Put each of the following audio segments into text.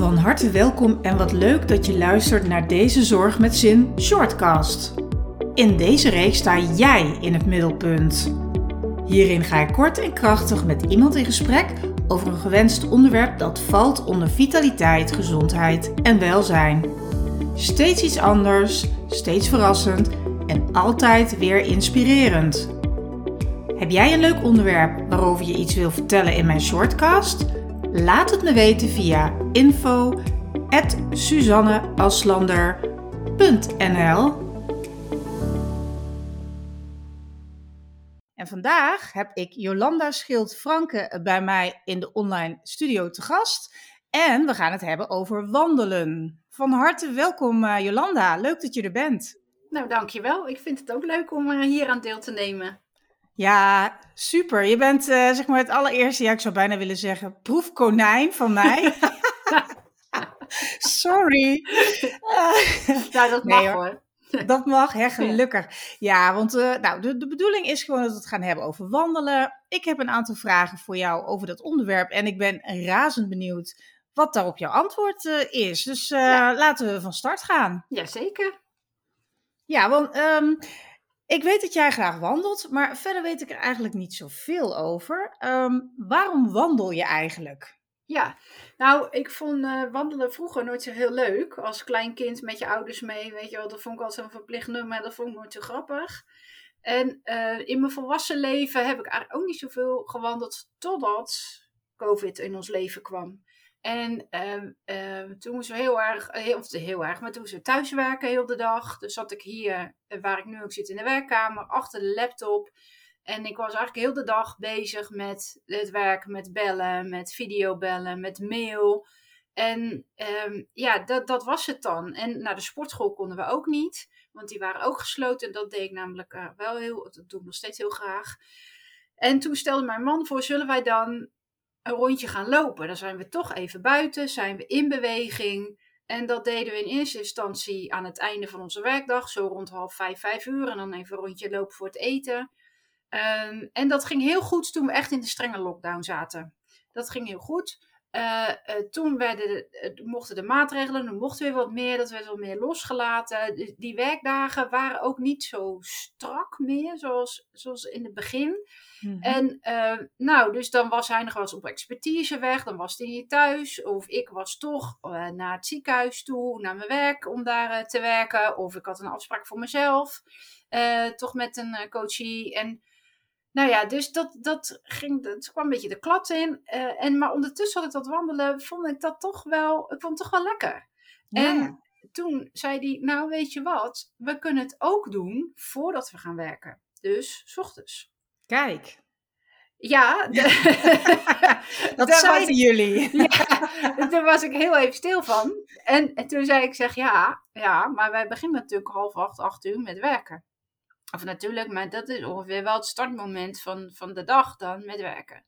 Van harte welkom en wat leuk dat je luistert naar deze Zorg met Zin Shortcast. In deze reeks sta jij in het middelpunt. Hierin ga ik kort en krachtig met iemand in gesprek over een gewenst onderwerp dat valt onder vitaliteit, gezondheid en welzijn. Steeds iets anders, steeds verrassend en altijd weer inspirerend. Heb jij een leuk onderwerp waarover je iets wil vertellen in mijn shortcast? Laat het me weten via info@suzanneaslander.nl. En vandaag heb ik Jolanda Schild-Franke bij mij in de online studio te gast. En we gaan het hebben over wandelen. Van harte welkom uh, Jolanda, leuk dat je er bent. Nou, dankjewel. Ik vind het ook leuk om uh, hier aan deel te nemen. Ja, super. Je bent uh, zeg maar het allereerste, ja, ik zou bijna willen zeggen, proefkonijn van mij. Sorry. nou, dat mag nee, hoor. Dat mag, hè, gelukkig. Ja, want uh, nou, de, de bedoeling is gewoon dat we het gaan hebben over wandelen. Ik heb een aantal vragen voor jou over dat onderwerp en ik ben razend benieuwd wat daarop jouw antwoord uh, is. Dus ja. laten we van start gaan. Jazeker. Ja, want um, ik weet dat jij graag wandelt, maar verder weet ik er eigenlijk niet zoveel over. Um, waarom wandel je eigenlijk? Ja, nou, ik vond uh, wandelen vroeger nooit zo heel leuk. Als klein kind met je ouders mee, weet je wel, dat vond ik altijd zo'n verplicht nummer. Dat vond ik nooit zo grappig. En uh, in mijn volwassen leven heb ik eigenlijk ook niet zoveel gewandeld totdat COVID in ons leven kwam. En uh, uh, toen moesten we heel erg, heel, of heel erg, maar toen moesten we thuiswerken heel de dag. Dus zat ik hier, waar ik nu ook zit in de werkkamer, achter de laptop. En ik was eigenlijk heel de dag bezig met het werk, met bellen, met videobellen, met mail. En um, ja, dat, dat was het dan. En naar de sportschool konden we ook niet, want die waren ook gesloten. Dat deed ik namelijk uh, wel heel, dat doe ik nog steeds heel graag. En toen stelde mijn man voor, zullen wij dan een rondje gaan lopen? Dan zijn we toch even buiten, zijn we in beweging. En dat deden we in eerste instantie aan het einde van onze werkdag, zo rond half vijf, vijf uur. En dan even een rondje lopen voor het eten. Um, en dat ging heel goed toen we echt in de strenge lockdown zaten. Dat ging heel goed. Uh, uh, toen werden de, uh, mochten de maatregelen, nu mochten weer wat meer, dat werd wat meer losgelaten. Die, die werkdagen waren ook niet zo strak meer, zoals, zoals in het begin. Mm-hmm. En nou, dus dan was hij nog wel eens op expertise weg, dan was hij niet thuis. Of ik was toch naar het ziekenhuis toe, naar mijn werk, om daar te werken. Of ik had een afspraak voor mezelf, toch met een coachie. En nou ja, dus dat, dat, ging, dat kwam een beetje de klad in. Uh, en, maar ondertussen had ik dat wandelen, vond ik dat toch wel, ik vond het toch wel lekker. Ja. En toen zei hij, nou weet je wat, we kunnen het ook doen voordat we gaan werken. Dus, s ochtends. Kijk. Ja, de, dat zeiden jullie. ja, daar was ik heel even stil van. En, en toen zei ik, zeg ja, ja, maar wij beginnen natuurlijk half acht, acht uur met werken. Of natuurlijk, maar dat is ongeveer wel het startmoment van, van de dag dan met werken.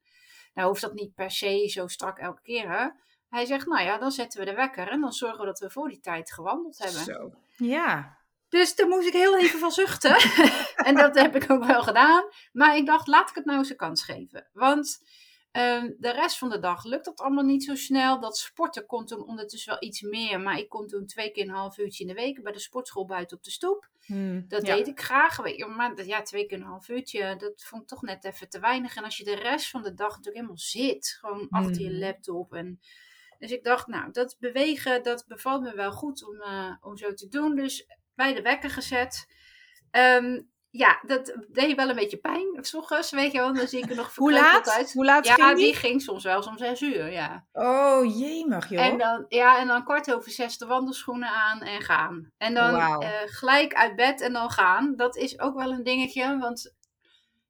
Nou hoeft dat niet per se zo strak elke keer. Hè? Hij zegt, nou ja, dan zetten we de wekker en dan zorgen we dat we voor die tijd gewandeld hebben. Zo. Ja. Dus daar moest ik heel even van zuchten. en dat heb ik ook wel gedaan. Maar ik dacht, laat ik het nou eens een kans geven. Want Um, de rest van de dag lukt dat allemaal niet zo snel. Dat sporten kon toen ondertussen wel iets meer. Maar ik kon toen twee keer een half uurtje in de week bij de sportschool buiten op de stoep. Hmm, dat ja. deed ik graag. Maar ja, twee keer een half uurtje, dat vond ik toch net even te weinig. En als je de rest van de dag natuurlijk helemaal zit, gewoon achter hmm. je laptop. En, dus ik dacht, nou, dat bewegen, dat bevalt me wel goed om, uh, om zo te doen. Dus bij de wekker gezet. Um, ja, dat deed wel een beetje pijn. S ochtends, weet je wel, dan zie ik er nog Hoe laat? Uit. Hoe laat ja, ging die? die ging soms wel om zes uur, ja. Oh, jemig joh. En dan, ja, en dan kwart over zes de wandelschoenen aan en gaan. En dan wow. uh, gelijk uit bed en dan gaan. Dat is ook wel een dingetje, want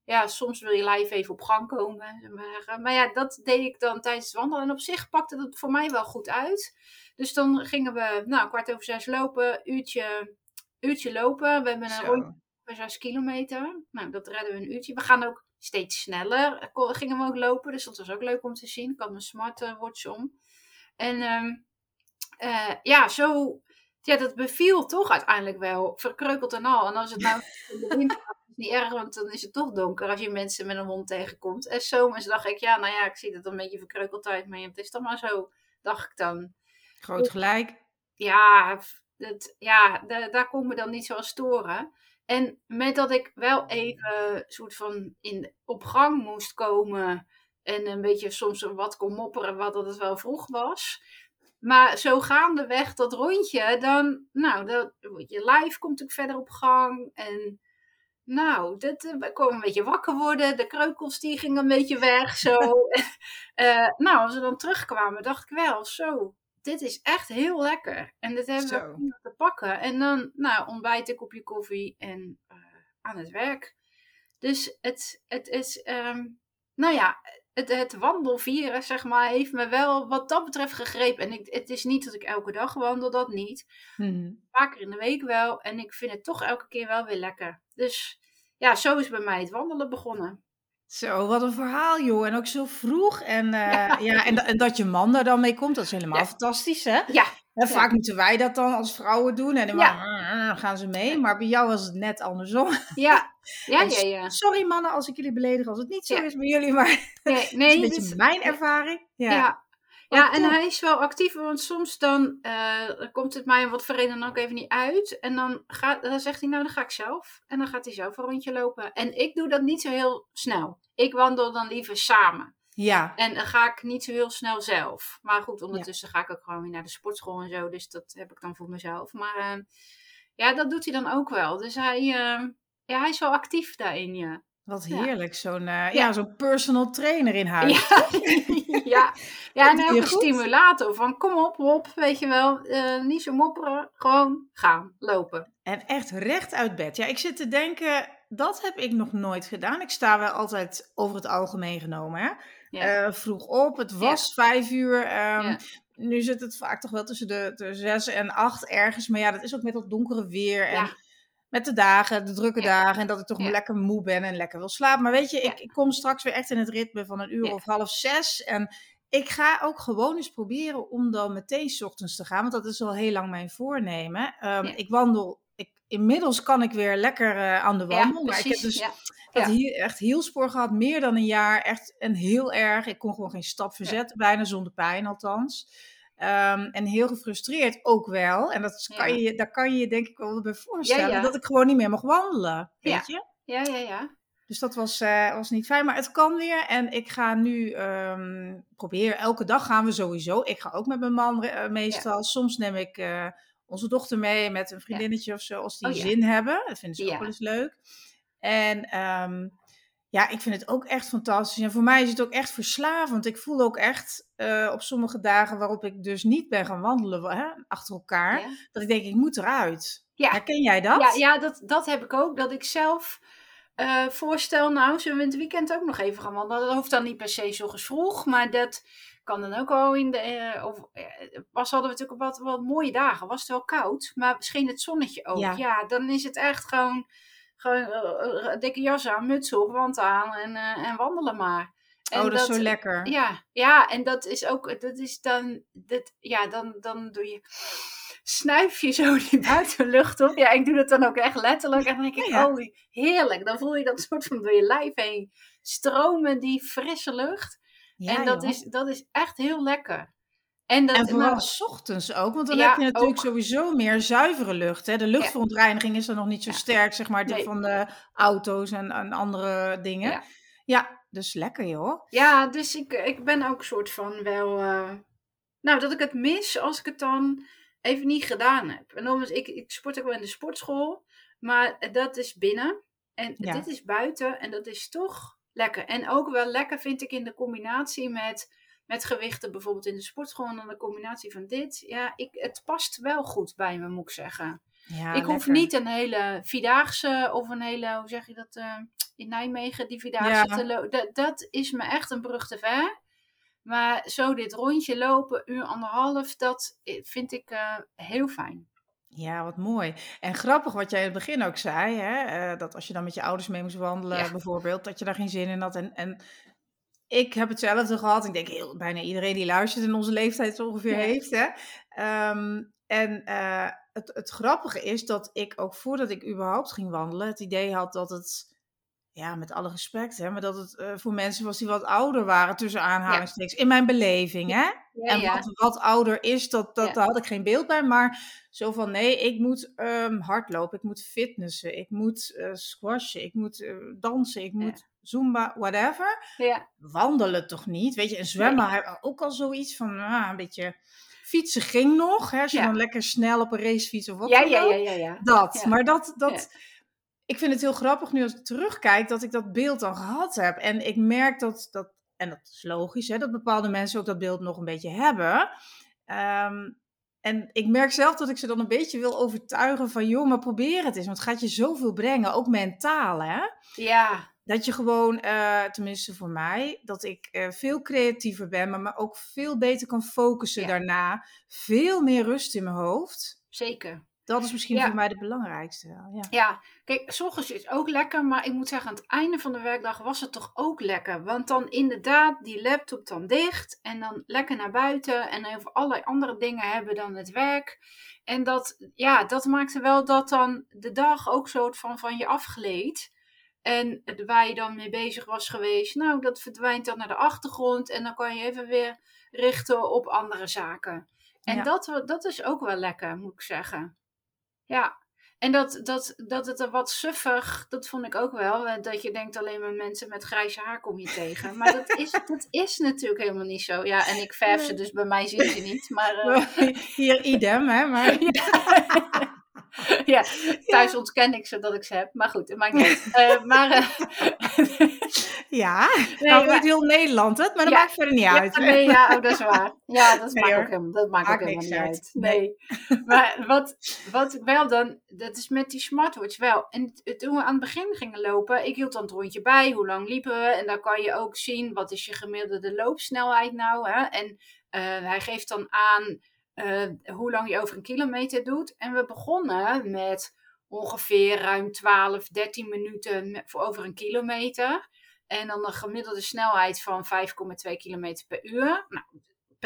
ja, soms wil je lijf even op gang komen. Maar, maar ja, dat deed ik dan tijdens het wandelen. En op zich pakte dat voor mij wel goed uit. Dus dan gingen we, nou, kwart over zes lopen, uurtje, uurtje lopen. We hebben een rondje per 6 kilometer. Nou, dat redden we een uurtje. We gaan ook steeds sneller. Gingen we ook lopen, dus dat was ook leuk om te zien. Ik had mijn smartwatch om. En um, uh, ja, zo... Ja, dat beviel toch uiteindelijk wel. Verkreukeld en al. En als het nou niet erg, want dan is het toch donker als je mensen met een hond tegenkomt. En zomers dacht ik, ja, nou ja, ik zie dat een beetje verkreukeld uit, maar het is toch maar zo, dacht ik dan. Groot gelijk. Ja, dat, ja daar kon me dan niet zo aan storen. En met dat ik wel even soort van in, op gang moest komen en een beetje soms wat kon mopperen wat dat het wel vroeg was. Maar zo gaandeweg dat rondje, dan, nou, dat, je lijf komt natuurlijk verder op gang. En nou, dat, eh, we kon een beetje wakker worden. De kreukels die gingen een beetje weg, zo. uh, nou, als we dan terugkwamen, dacht ik wel, zo, dit is echt heel lekker. En dit hebben zo. we te pakken. En dan, nou, ontbijt ik op je koffie en uh, aan het werk. Dus het, het is, um, nou ja, het, het wandelvieren, zeg maar, heeft me wel wat dat betreft gegrepen. En ik, het is niet dat ik elke dag wandel, dat niet. Hmm. Vaker in de week wel. En ik vind het toch elke keer wel weer lekker. Dus ja, zo is bij mij het wandelen begonnen. Zo, wat een verhaal, joh. En ook zo vroeg. En, uh, ja. ja en, en, dat je man daar dan mee komt, dat is helemaal fantastisch, hè? Ja, en vaak moeten wij dat dan als vrouwen doen en dan ja. gaan ze mee. Maar bij jou was het net andersom. Ja, ja, ja, ja. Sorry mannen als ik jullie beledig als het niet zo is bij jullie, maar nee, nee, is een beetje dus, mijn ervaring. Ja, ja. ja en hij is wel actief, want soms dan uh, komt het mij wat voor reden dan ook even niet uit. En dan, gaat, dan zegt hij, nou dan ga ik zelf. En dan gaat hij zelf een rondje lopen. En ik doe dat niet zo heel snel. Ik wandel dan liever samen. Ja. En dan ga ik niet zo heel snel zelf. Maar goed, ondertussen ga ik ook gewoon weer naar de sportschool en zo. Dus dat heb ik dan voor mezelf. Maar uh, ja, dat doet hij dan ook wel. Dus hij, uh, ja, hij is wel actief daarin, ja. Wat heerlijk, zo'n uh, ja. zo'n personal trainer in huis. Ja, ja. ja en ook een stimulator van kom op, hop, weet je wel. niet zo mopperen, gewoon gaan, lopen. En echt recht uit bed. Ja, ik zit te denken, dat heb ik nog nooit gedaan. Ik sta wel altijd over het algemeen genomen, hè uh, vroeg op. Het was vijf uur. Um, nu zit het vaak toch wel tussen de, de zes en acht ergens. Maar ja, dat is ook met dat donkere weer. En met de dagen, de drukke dagen. En dat ik toch lekker moe ben en lekker wil slapen. Maar weet je, ik, ik, kom straks weer echt in het ritme van een uur of half zes. En ik ga ook gewoon eens proberen om dan meteen s ochtends te gaan. Want dat is al heel lang mijn voornemen. Um, ik wandel inmiddels kan ik weer lekker uh, aan de wandel. maar ik heb dus ja. hier echt hielspoor gehad, meer dan een jaar. Echt en heel erg. Ik kon gewoon geen stap verzetten, bijna zonder pijn althans. Um, en heel gefrustreerd ook wel. En dat kan je, daar kan je je denk ik wel bij voorstellen. Dat ik gewoon niet meer mag wandelen. Weet je? Ja, ja, ja. Dus dat was, uh, was niet fijn. Maar het kan weer. En ik ga nu um, proberen. Elke dag gaan we sowieso. Ik ga ook met mijn man uh, meestal. Soms neem ik uh, onze dochter mee met een vriendinnetje of zo. Als die oh, zin hebben. Dat vinden ze ook wel eens leuk. En um, ja, ik vind het ook echt fantastisch. En voor mij is het ook echt verslavend. Ik voel ook echt uh, op sommige dagen waarop ik dus niet ben gaan wandelen hè, achter elkaar. Dat ik denk, ik moet eruit. Ja. Herken jij dat? Ja, ja dat, dat heb ik ook. Dat ik zelf uh, voorstel, nou, zullen we in het weekend ook nog even gaan wandelen. Dat hoeft dan niet per se zo vroeg, maar dat kan dan ook al in de. Uh, of, pas hadden we natuurlijk wat, wat mooie dagen. Was het wel koud, maar scheen het zonnetje ook. Ja. ja, dan is het echt gewoon gewoon uh, dikke jas aan, muts op, wand aan en, uh, en wandelen maar. En oh, dat, is zo lekker. Ja, ja, en dat is ook, dat is dan, dat, ja, dan, dan doe je, snuif je zo die buitenlucht op. Ja, ik doe dat dan ook echt letterlijk. En dan denk ik, oh, heerlijk. Dan voel je dat soort van door je lijf heen stromen, die frisse lucht. Ja, en dat is, dat is echt heel lekker. En, dat, en vooral nou, s ochtends ook, want dan heb je natuurlijk sowieso meer zuivere lucht. Hè? De luchtverontreiniging is er nog niet zo sterk, zeg maar, nee. van de auto's en, en andere dingen. Ja. ja. dus lekker joh. Ja, dus ik, ik ben ook soort van wel... Uh, nou, dat ik het mis als ik het dan even niet gedaan heb. En dan, ik, ik sport ook wel in de sportschool, maar dat is binnen. En dit is buiten en dat is toch lekker. En ook wel lekker vind ik in de combinatie met met gewichten bijvoorbeeld in de sportschool en dan de combinatie van dit. Ja, ik, het past wel goed bij me, moet ik zeggen. Ja, ik hoef niet een hele Vierdaagse of een hele, hoe zeg je dat, uh, in Nijmegen, die Vierdaagse te lopen. Dat, dat is me echt een brug te ver. Maar zo dit rondje lopen, uur anderhalf, dat eh, vind ik uh, heel fijn. Ja, wat mooi. En grappig wat jij in het begin ook zei, hè? Uh, dat als je dan met je ouders mee moest wandelen, ja. bijvoorbeeld, dat je daar geen zin in had. En, en ik heb hetzelfde gehad. Ik denk heel, bijna iedereen die luistert in onze leeftijd ongeveer heeft. Hè? Um, en uh, het, het grappige is dat ik ook voordat ik überhaupt ging wandelen, het idee had dat het ja, met alle respect, hè, maar dat het uh, voor mensen was die wat ouder waren, tussen aanhalingstekens, in mijn beleving, hè. en Wat, wat ouder is, dat, dat, daar had ik geen beeld bij, maar zo van, nee, ik moet um, hardlopen, ik moet fitnessen, ik moet uh, squashen, ik moet dansen, ik moet zumba, whatever. Wandelen toch niet, weet je, en zwemmen, ook al zoiets van, ah, een beetje fietsen ging nog. Hè, als je dan lekker snel op een racefiets of wat ja, ja, ja, ja, ja. Dat. Maar dat, dat, ik vind het heel grappig nu als ik terugkijk dat ik dat beeld dan gehad heb. En ik merk dat, dat en dat is logisch, hè, dat bepaalde mensen ook dat beeld nog een beetje hebben. Ehm, en ik merk zelf dat ik ze dan een beetje wil overtuigen van, joh, maar probeer het eens. Want het gaat je zoveel brengen, ook mentaal, hè? Ja. Dat je gewoon, uh, tenminste voor mij, dat ik uh, veel creatiever ben, maar me ook veel beter kan focussen daarna. Veel meer rust in mijn hoofd. Zeker. Dat is misschien voor mij het belangrijkste. Ja. ja, kijk, s ochtends is ook lekker, maar ik moet zeggen, aan het einde van de werkdag was het toch ook lekker. Want dan inderdaad die laptop dan dicht en dan lekker naar buiten en over allerlei andere dingen hebben dan het werk. En dat, ja, dat maakte wel dat dan de dag ook soort van van je afgleed. En waar je dan mee bezig was geweest, nou, dat verdwijnt dan naar de achtergrond en dan kan je even weer richten op andere zaken. En dat, dat is ook wel lekker, moet ik zeggen. Ja, en dat, dat, dat het er wat suffig, dat vond ik ook wel. Dat je denkt alleen maar mensen met grijze haar kom je tegen. Maar dat is, dat is natuurlijk helemaal niet zo. Ja, en ik verf ze, dus bij mij zie je niet. Maar, uh... Hier idem, hè. Maar... ja, thuis ontken ik ze dat ik ze heb. Maar goed, het maakt niet. Uh, maar, uh, ja, nee, nou maar, heel Nederland het, maar dat maakt verder niet uit. Nee, ja, oh, dat is waar. Ja, dat maakt ook, helemaal, dat maakt ook helemaal niet uit. Nee. maar wat, wat wel dan, dat is met die smartwatch wel. En toen we aan het begin gingen lopen, ik hield dan het rondje bij, hoe lang liepen we? En dan kan je ook zien, wat is je gemiddelde loopsnelheid nou? Hè? En uh, hij geeft dan aan uh, hoe lang je over een kilometer doet. En we begonnen met ongeveer ruim 12, 13 minuten voor over een kilometer. En dan een gemiddelde snelheid van 5,2 kilometer per uur. Nou,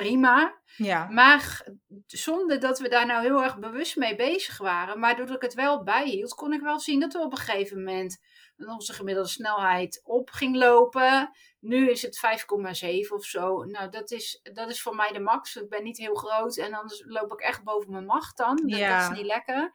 prima. Ja. Maar zonder dat we daar nou heel erg bewust mee bezig waren. Maar doordat ik het wel bijhield, kon ik wel zien dat we op een gegeven moment onze gemiddelde snelheid op ging lopen. Nu is het 5,7 of zo. Nou, dat is, dat is voor mij de max. Ik ben niet heel groot en anders loop ik echt boven mijn macht dan. Dat, ja. dat is niet lekker.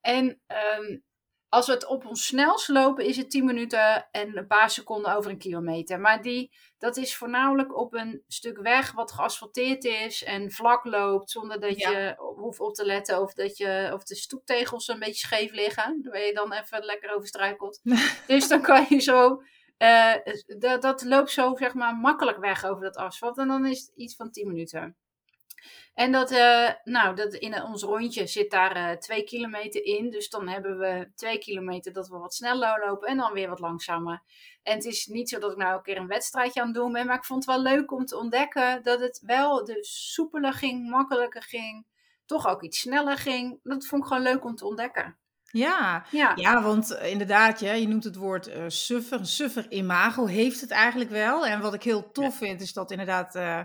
En um, als we het op ons snelst lopen, is het 10 minuten en een paar seconden over een kilometer. Maar die, dat is voornamelijk op een stuk weg wat geasfalteerd is en vlak loopt, zonder dat je hoeft op te letten of, dat je, of de stoeptegels een beetje scheef liggen. Daar ben je dan even lekker over struikelt. dus dan kan je zo, uh, dat, dat loopt zo zeg maar makkelijk weg over dat asfalt. En dan is het iets van 10 minuten. En dat, uh, nou, dat in ons rondje zit daar uh, twee kilometer in. Dus dan hebben we twee kilometer dat we wat sneller lopen en dan weer wat langzamer. En het is niet zo dat ik nou een keer een wedstrijdje aan het doen ben. Maar ik vond het wel leuk om te ontdekken dat het wel dus soepeler ging, makkelijker ging. Toch ook iets sneller ging. Dat vond ik gewoon leuk om te ontdekken. Ja, ja. ja want eh, inderdaad, ja, je noemt het woord uh, suffer. Een suffer imago heeft het eigenlijk wel. En wat ik heel tof vind, is dat inderdaad uh,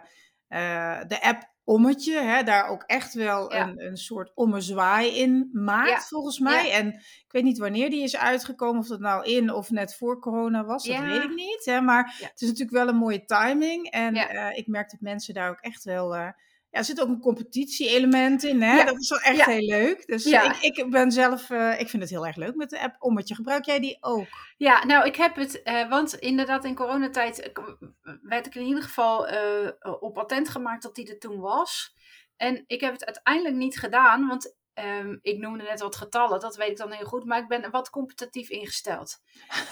de app ommetje, hè, daar ook echt wel een, een soort ommezwaai in maakt, volgens mij. En ik weet niet wanneer die is uitgekomen, of dat nou in of net voor corona was, dat weet ik niet. Hè, maar het is natuurlijk wel een mooie timing. En uh, ik merk dat mensen daar ook echt wel uh, ja, er zit ook een competitie-element in. Hè? Dat is wel echt heel leuk. Dus ik, ik ben zelf, uh, ik vind het heel erg leuk met de app Ommetje. Gebruik jij die ook? Ja, nou, ik heb het, uh, want inderdaad in coronatijd werd ik in ieder geval uh, op attent gemaakt dat die er toen was. En ik heb het uiteindelijk niet gedaan, want um, ik noemde net wat getallen, dat weet ik dan heel goed, maar ik ben wat competitief ingesteld.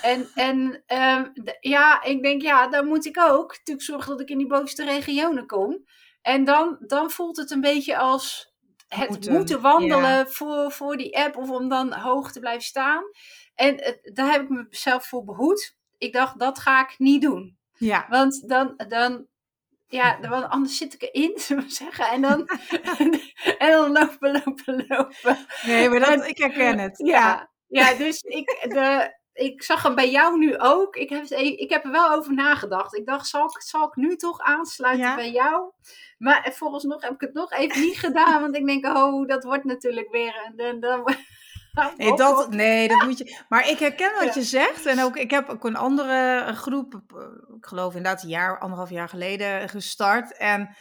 En, en um, ja, ik denk, ja, dan moet ik ook natuurlijk zorgen dat ik in die bovenste regionen kom. En dan, dan voelt het een beetje als het moeten, wandelen voor, voor die app of om dan hoog te blijven staan. En daar heb ik mezelf voor behoed. Ik dacht, dat ga ik niet doen. Ja. Want dan, dan, ja, want anders zit ik erin, zullen we zeggen. En dan, en dan lopen, lopen, lopen. Nee, maar dat, ik herken het. Ja, ja, dus ik, de, ik zag hem bij jou nu ook. Ik heb, ik heb er wel over nagedacht. Ik dacht, zal ik, zal ik nu toch aansluiten bij jou? Maar volgens nog heb ik het nog even niet gedaan. Want ik denk, oh, dat wordt natuurlijk weer. En dan, Nee dat, nee, dat moet je. Maar ik herken wat je zegt. En ook, ik heb ook een andere groep, eh, ik geloof inderdaad een jaar, anderhalf jaar geleden gestart. En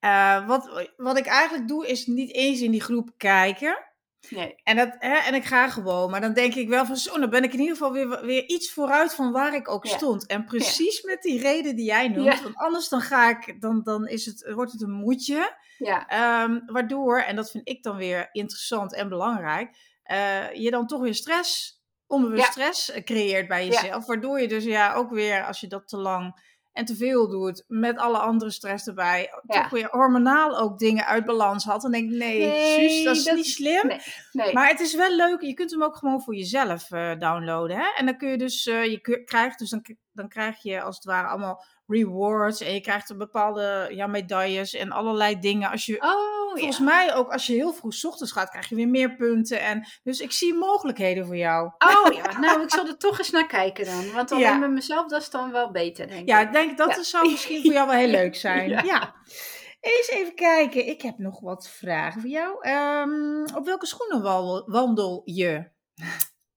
uh, wat, wat ik eigenlijk doe, is niet eens in die groep kijken. Nee. En, dat, hè, en ik ga gewoon, maar dan denk ik wel van zo, dan ben ik in ieder geval weer, weer iets vooruit van waar ik ook stond. En precies met die reden die jij noemt, want anders dan ga ik, dan, dan is het, wordt het een moedje. Ja. Um, waardoor, en dat vind ik dan weer interessant en belangrijk, uh, je dan toch weer stress, onbewust stress eh, creëert bij jezelf. Waardoor je dus ja ook weer, als je dat te lang en te veel doet, met alle andere stress erbij, toch weer hormonaal ook dingen uit balans had. Dan denk ik, nee, nee dat is niet slim. Nee, nee. Maar het is wel leuk, je kunt hem ook gewoon voor jezelf uh, downloaden. Hè? En dan kun je dus, uh, je krijgt dus, dan, dan krijg je als het ware allemaal rewards en je krijgt een bepaalde ja, medailles en allerlei dingen. Als je, oh, volgens mij ook als je heel vroeg ochtends gaat, krijg je weer meer punten. En, dus ik zie mogelijkheden voor jou. Oh ja, nou ik zal er toch eens naar kijken dan. Want dan ja. met mezelf, dat is dan wel beter denk ik. Ja, ik denk dat ja. zou misschien voor jou wel heel leuk zijn. ja. Eens even kijken, ik heb nog wat vragen voor jou. Um, op welke schoenen wandel je?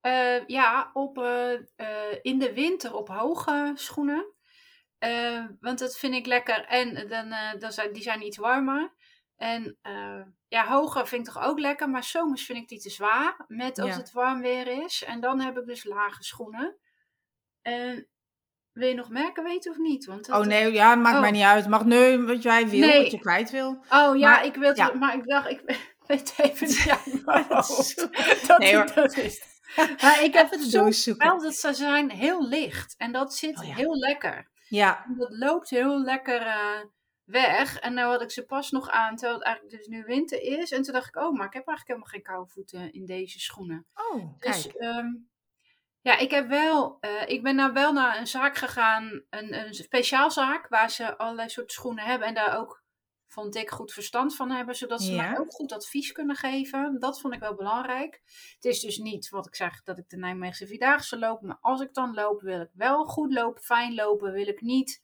Uh, ja, op, uh, uh, in de winter op hoge schoenen. Want dat vind ik lekker. En dan, dan zijn, die zijn iets warmer. En uh, ja, hoger vind ik toch ook lekker. Maar zomers vind ik die te zwaar. Met als het warm weer is. En dan heb ik dus lage schoenen. En wil je nog merken weten of niet? Want oh nee, ja, het maakt oh. mij niet uit. Mag nu wat jij wil, nee. wat je kwijt wil. Oh ja, maar, ik wil ja. maar ik dacht, ik weet even niet dat nee, hoor. dat is. Maar ik heb het zo wel dat ze zijn heel licht. En dat zit oh, ja. heel lekker. Ja. dat loopt heel lekker uh, weg. En nou had ik ze pas nog aan, terwijl het eigenlijk dus nu winter is. En toen dacht ik, oh, maar ik heb eigenlijk helemaal geen koude voeten in deze schoenen. Oh, dus, kijk. Dus, um, ja, ik heb wel, uh, ik ben nou wel naar een zaak gegaan, een, een speciaal zaak, waar ze allerlei soorten schoenen hebben. En daar ook vond ik goed verstand van hebben, zodat ze mij ook goed advies kunnen geven. Dat vond ik wel belangrijk. Het is dus niet wat ik zeg dat ik de Nijmeegse Vierdaagse loop, maar als ik dan loop, wil ik wel goed lopen, fijn lopen. Wil ik niet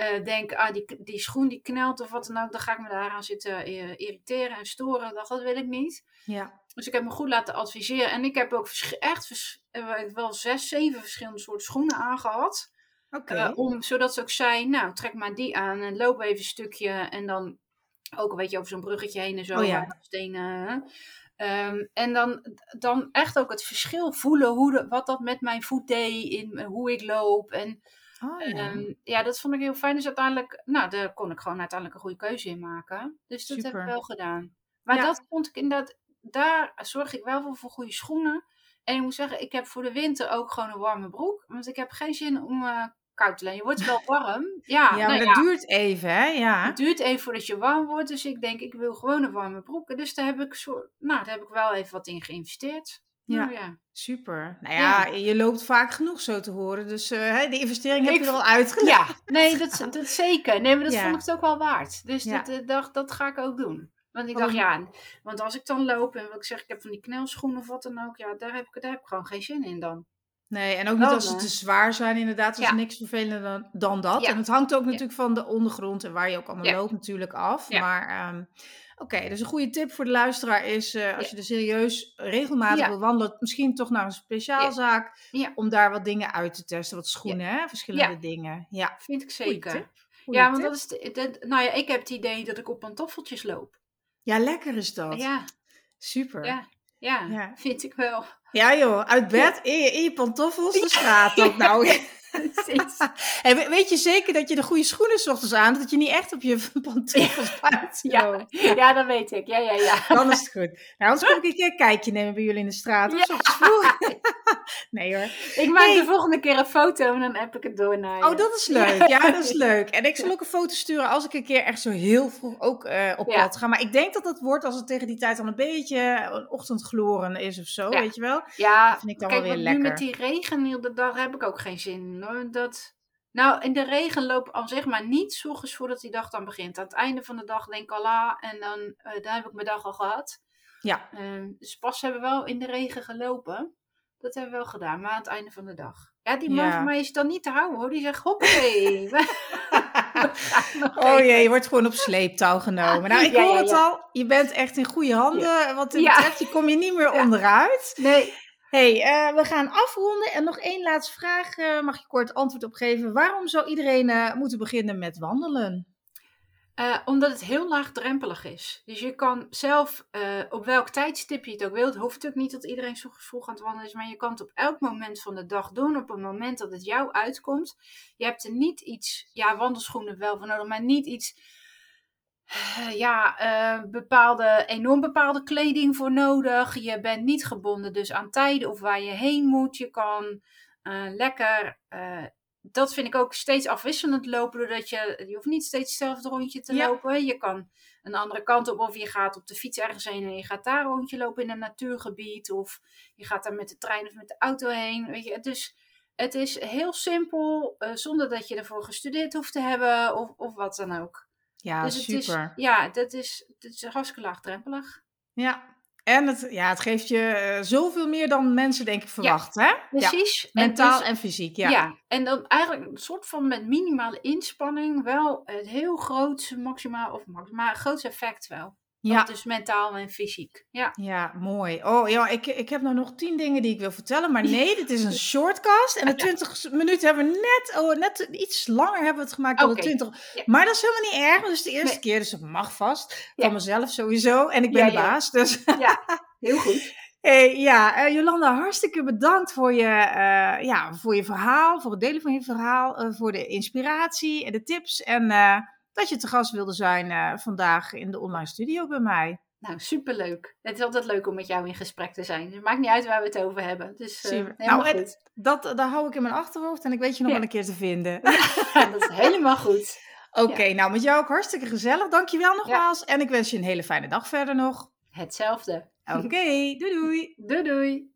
uh, denken, ah, die, die schoen die knelt of wat dan ook, dan ga ik me daaraan zitten uh, irriteren en storen. Dat, dat wil ik niet. Ja. Dus ik heb me goed laten adviseren. En ik heb ook echt uh, wel zes, zeven verschillende soorten schoenen aangehad. Uh, om, zodat ze ook zei, nou, trek maar die aan en loop even een stukje. En dan ook een beetje over zo'n bruggetje heen en zo. Oh, ja. stenen. Um, en dan, dan echt ook het verschil voelen, hoe de, wat dat met mijn voet deed, in hoe ik loop. En oh, ja. Um, ja. dat vond ik heel fijn. Dus uiteindelijk, nou, daar kon ik gewoon uiteindelijk een goede keuze in maken. Dus dat heb ik wel gedaan. Maar dat vond ik inderdaad, daar zorg ik wel voor, voor goede schoenen. En ik moet zeggen, ik heb voor de winter ook gewoon een warme broek. Want ik heb geen zin om uh, koud alleen. Je wordt wel warm. Ja, ja maar nou, dat duurt even, hè? Ja. Het duurt even voordat je warm wordt. Dus ik denk, ik wil gewoon een warme broek. Dus daar heb ik, zo, nou, daar heb ik wel even wat in geïnvesteerd. Ja, nou, ja. super. Nou ja, ja, je loopt vaak genoeg zo te horen. Dus uh, de investering heb je er al uitgelegd. Ja, nee, dat, dat zeker. Nee, maar dat vond ik het ook wel waard. Dus dat, dacht, dat ga ik ook doen. Want ik dacht, ja, want als ik dan loop en wat ik zeg, ik heb van die knelschoenen of wat dan ook, ja, daar heb ik, daar heb ik gewoon geen zin in dan. Nee, en ook niet als ze te zwaar zijn, inderdaad. Er is niks vervelender dan, dan dat. En het hangt ook natuurlijk van de ondergrond en waar je ook allemaal loopt natuurlijk af. Maar um, oké, okay, dus een goede tip voor de luisteraar is, uh, als je er serieus regelmatig wil wandelen, misschien toch naar een speciaalzaak, om daar wat dingen uit te testen. Wat schoenen, hè? verschillende dingen. Ja, vind ik zeker. ja, want dat is, de, nou ja, ik heb het idee dat ik op pantoffeltjes loop. Ja, lekker is dat. Ja. Super. Ja, ja, vind ik wel. Ja joh, uit bed, in je, in je pantoffels de straat op. Nou, hey, weet je zeker dat je de goede schoenen s ochtends aan dat je niet echt op je pantoffels buiten ja. ja, dat weet ik. Ja, ja, ja. Dan is het goed. Nou, anders kom ik een keer een kijkje nemen bij jullie in de straat. Ja. nee hoor. Ik maak de volgende keer een foto en dan heb ik het door naar je. Oh, dat is leuk. Ja, dat is leuk. En ik zal ook een foto sturen als ik een keer echt zo heel vroeg ook uh, op pad ga. Maar ik denk dat dat wordt als het tegen die tijd dan een beetje een ochtendgloren is of zo, weet je wel. Ja, dat vind ik dan wel weer lekker. nu met die regen, daar heb ik ook geen zin in dat, nou, in de regen loop al zeg maar niet zorgens voordat die dag dan begint. Aan het einde van de dag denk ik al ah, en dan, uh, dan heb ik mijn dag al gehad. Ja. Uh, dus pas hebben we wel in de regen gelopen. Dat hebben we wel gedaan, maar aan het einde van de dag. Ja, die man van mij is dan niet te houden hoor. Die zegt, hoppakee. oh jee, je wordt gewoon op sleeptouw genomen. Nou, ik Ja, hoor ja, het al. Je bent echt in goede handen. Wat dit betreft, je kom je niet meer onderuit. Nee. Hey, eh, we gaan afronden. En nog één laatste vraag. eh, mag je kort antwoord op geven? Waarom zou iedereen eh, moeten beginnen met wandelen? Omdat het heel laagdrempelig is. Dus je kan zelf, op welk tijdstip je het ook wilt, hoeft ook niet dat iedereen ochtends vroeg aan het wandelen is, maar je kan het op elk moment van de dag doen, op een moment dat het jou uitkomt. Je hebt er niet iets, ja, wandelschoenen wel voor nodig, maar niet iets, ja, eh, bepaalde, enorm bepaalde kleding voor nodig. Je bent niet gebonden dus aan tijden of waar je heen moet. Je kan eh, lekker eh, dat vind ik ook steeds afwisselend lopen, doordat je, je hoeft niet steeds hetzelfde rondje te Ja. lopen. Je kan een andere kant op, of je gaat op de fiets ergens heen en je gaat daar een rondje lopen in een natuurgebied, of je gaat daar met de trein of met de auto heen. Weet je, dus het is heel simpel, eh, zonder dat je ervoor gestudeerd hoeft te hebben, of, of wat dan ook. Ja, dus het super. is, ja, dat is, dat is hartstikke laagdrempelig. Ja. En het, ja, het geeft je eh, zoveel meer dan mensen denk ik verwachten. hè? Ja. Precies. En Mentaal dus- en fysiek, ja. Ja. en dan eigenlijk een soort van met minimale inspanning wel het heel grootste maximaal, of maximaal, grootste effect wel. Ja. Dus mentaal en fysiek. Ja. Ja, mooi. Oh ja, ik, ik heb nou nog tien dingen die ik wil vertellen. Maar nee, dit is een shortcast. En de 20 minuten hebben we net, oh, net iets langer hebben we het gemaakt dan de Oké. 20. Ja. Maar dat is helemaal niet erg, want het is de eerste Nee. keer. Dus dat mag vast. Van mezelf sowieso. En ik ben de baas. Dus ja, heel goed. hey, ja, eh, Jolanda, hartstikke bedankt voor je, eh, ja, voor je verhaal. Voor het delen van je verhaal. eh, voor de inspiratie en de tips. En dat je te gast wilde zijn eh, vandaag in de online studio bij mij. Nou, superleuk. Het is altijd leuk om met jou in gesprek te zijn. Het maakt niet uit waar we het over hebben. Dus eh, Super. helemaal Nou, en- goed. Dat, dat hou ik in mijn achterhoofd en ik weet je nog Ja. wel een keer te vinden. dat is helemaal goed. Oké, nou met jou ook hartstikke gezellig. Dankjewel nogmaals. En ik wens je een hele fijne dag verder nog. Hetzelfde. Oké, doei doei. Doei doei.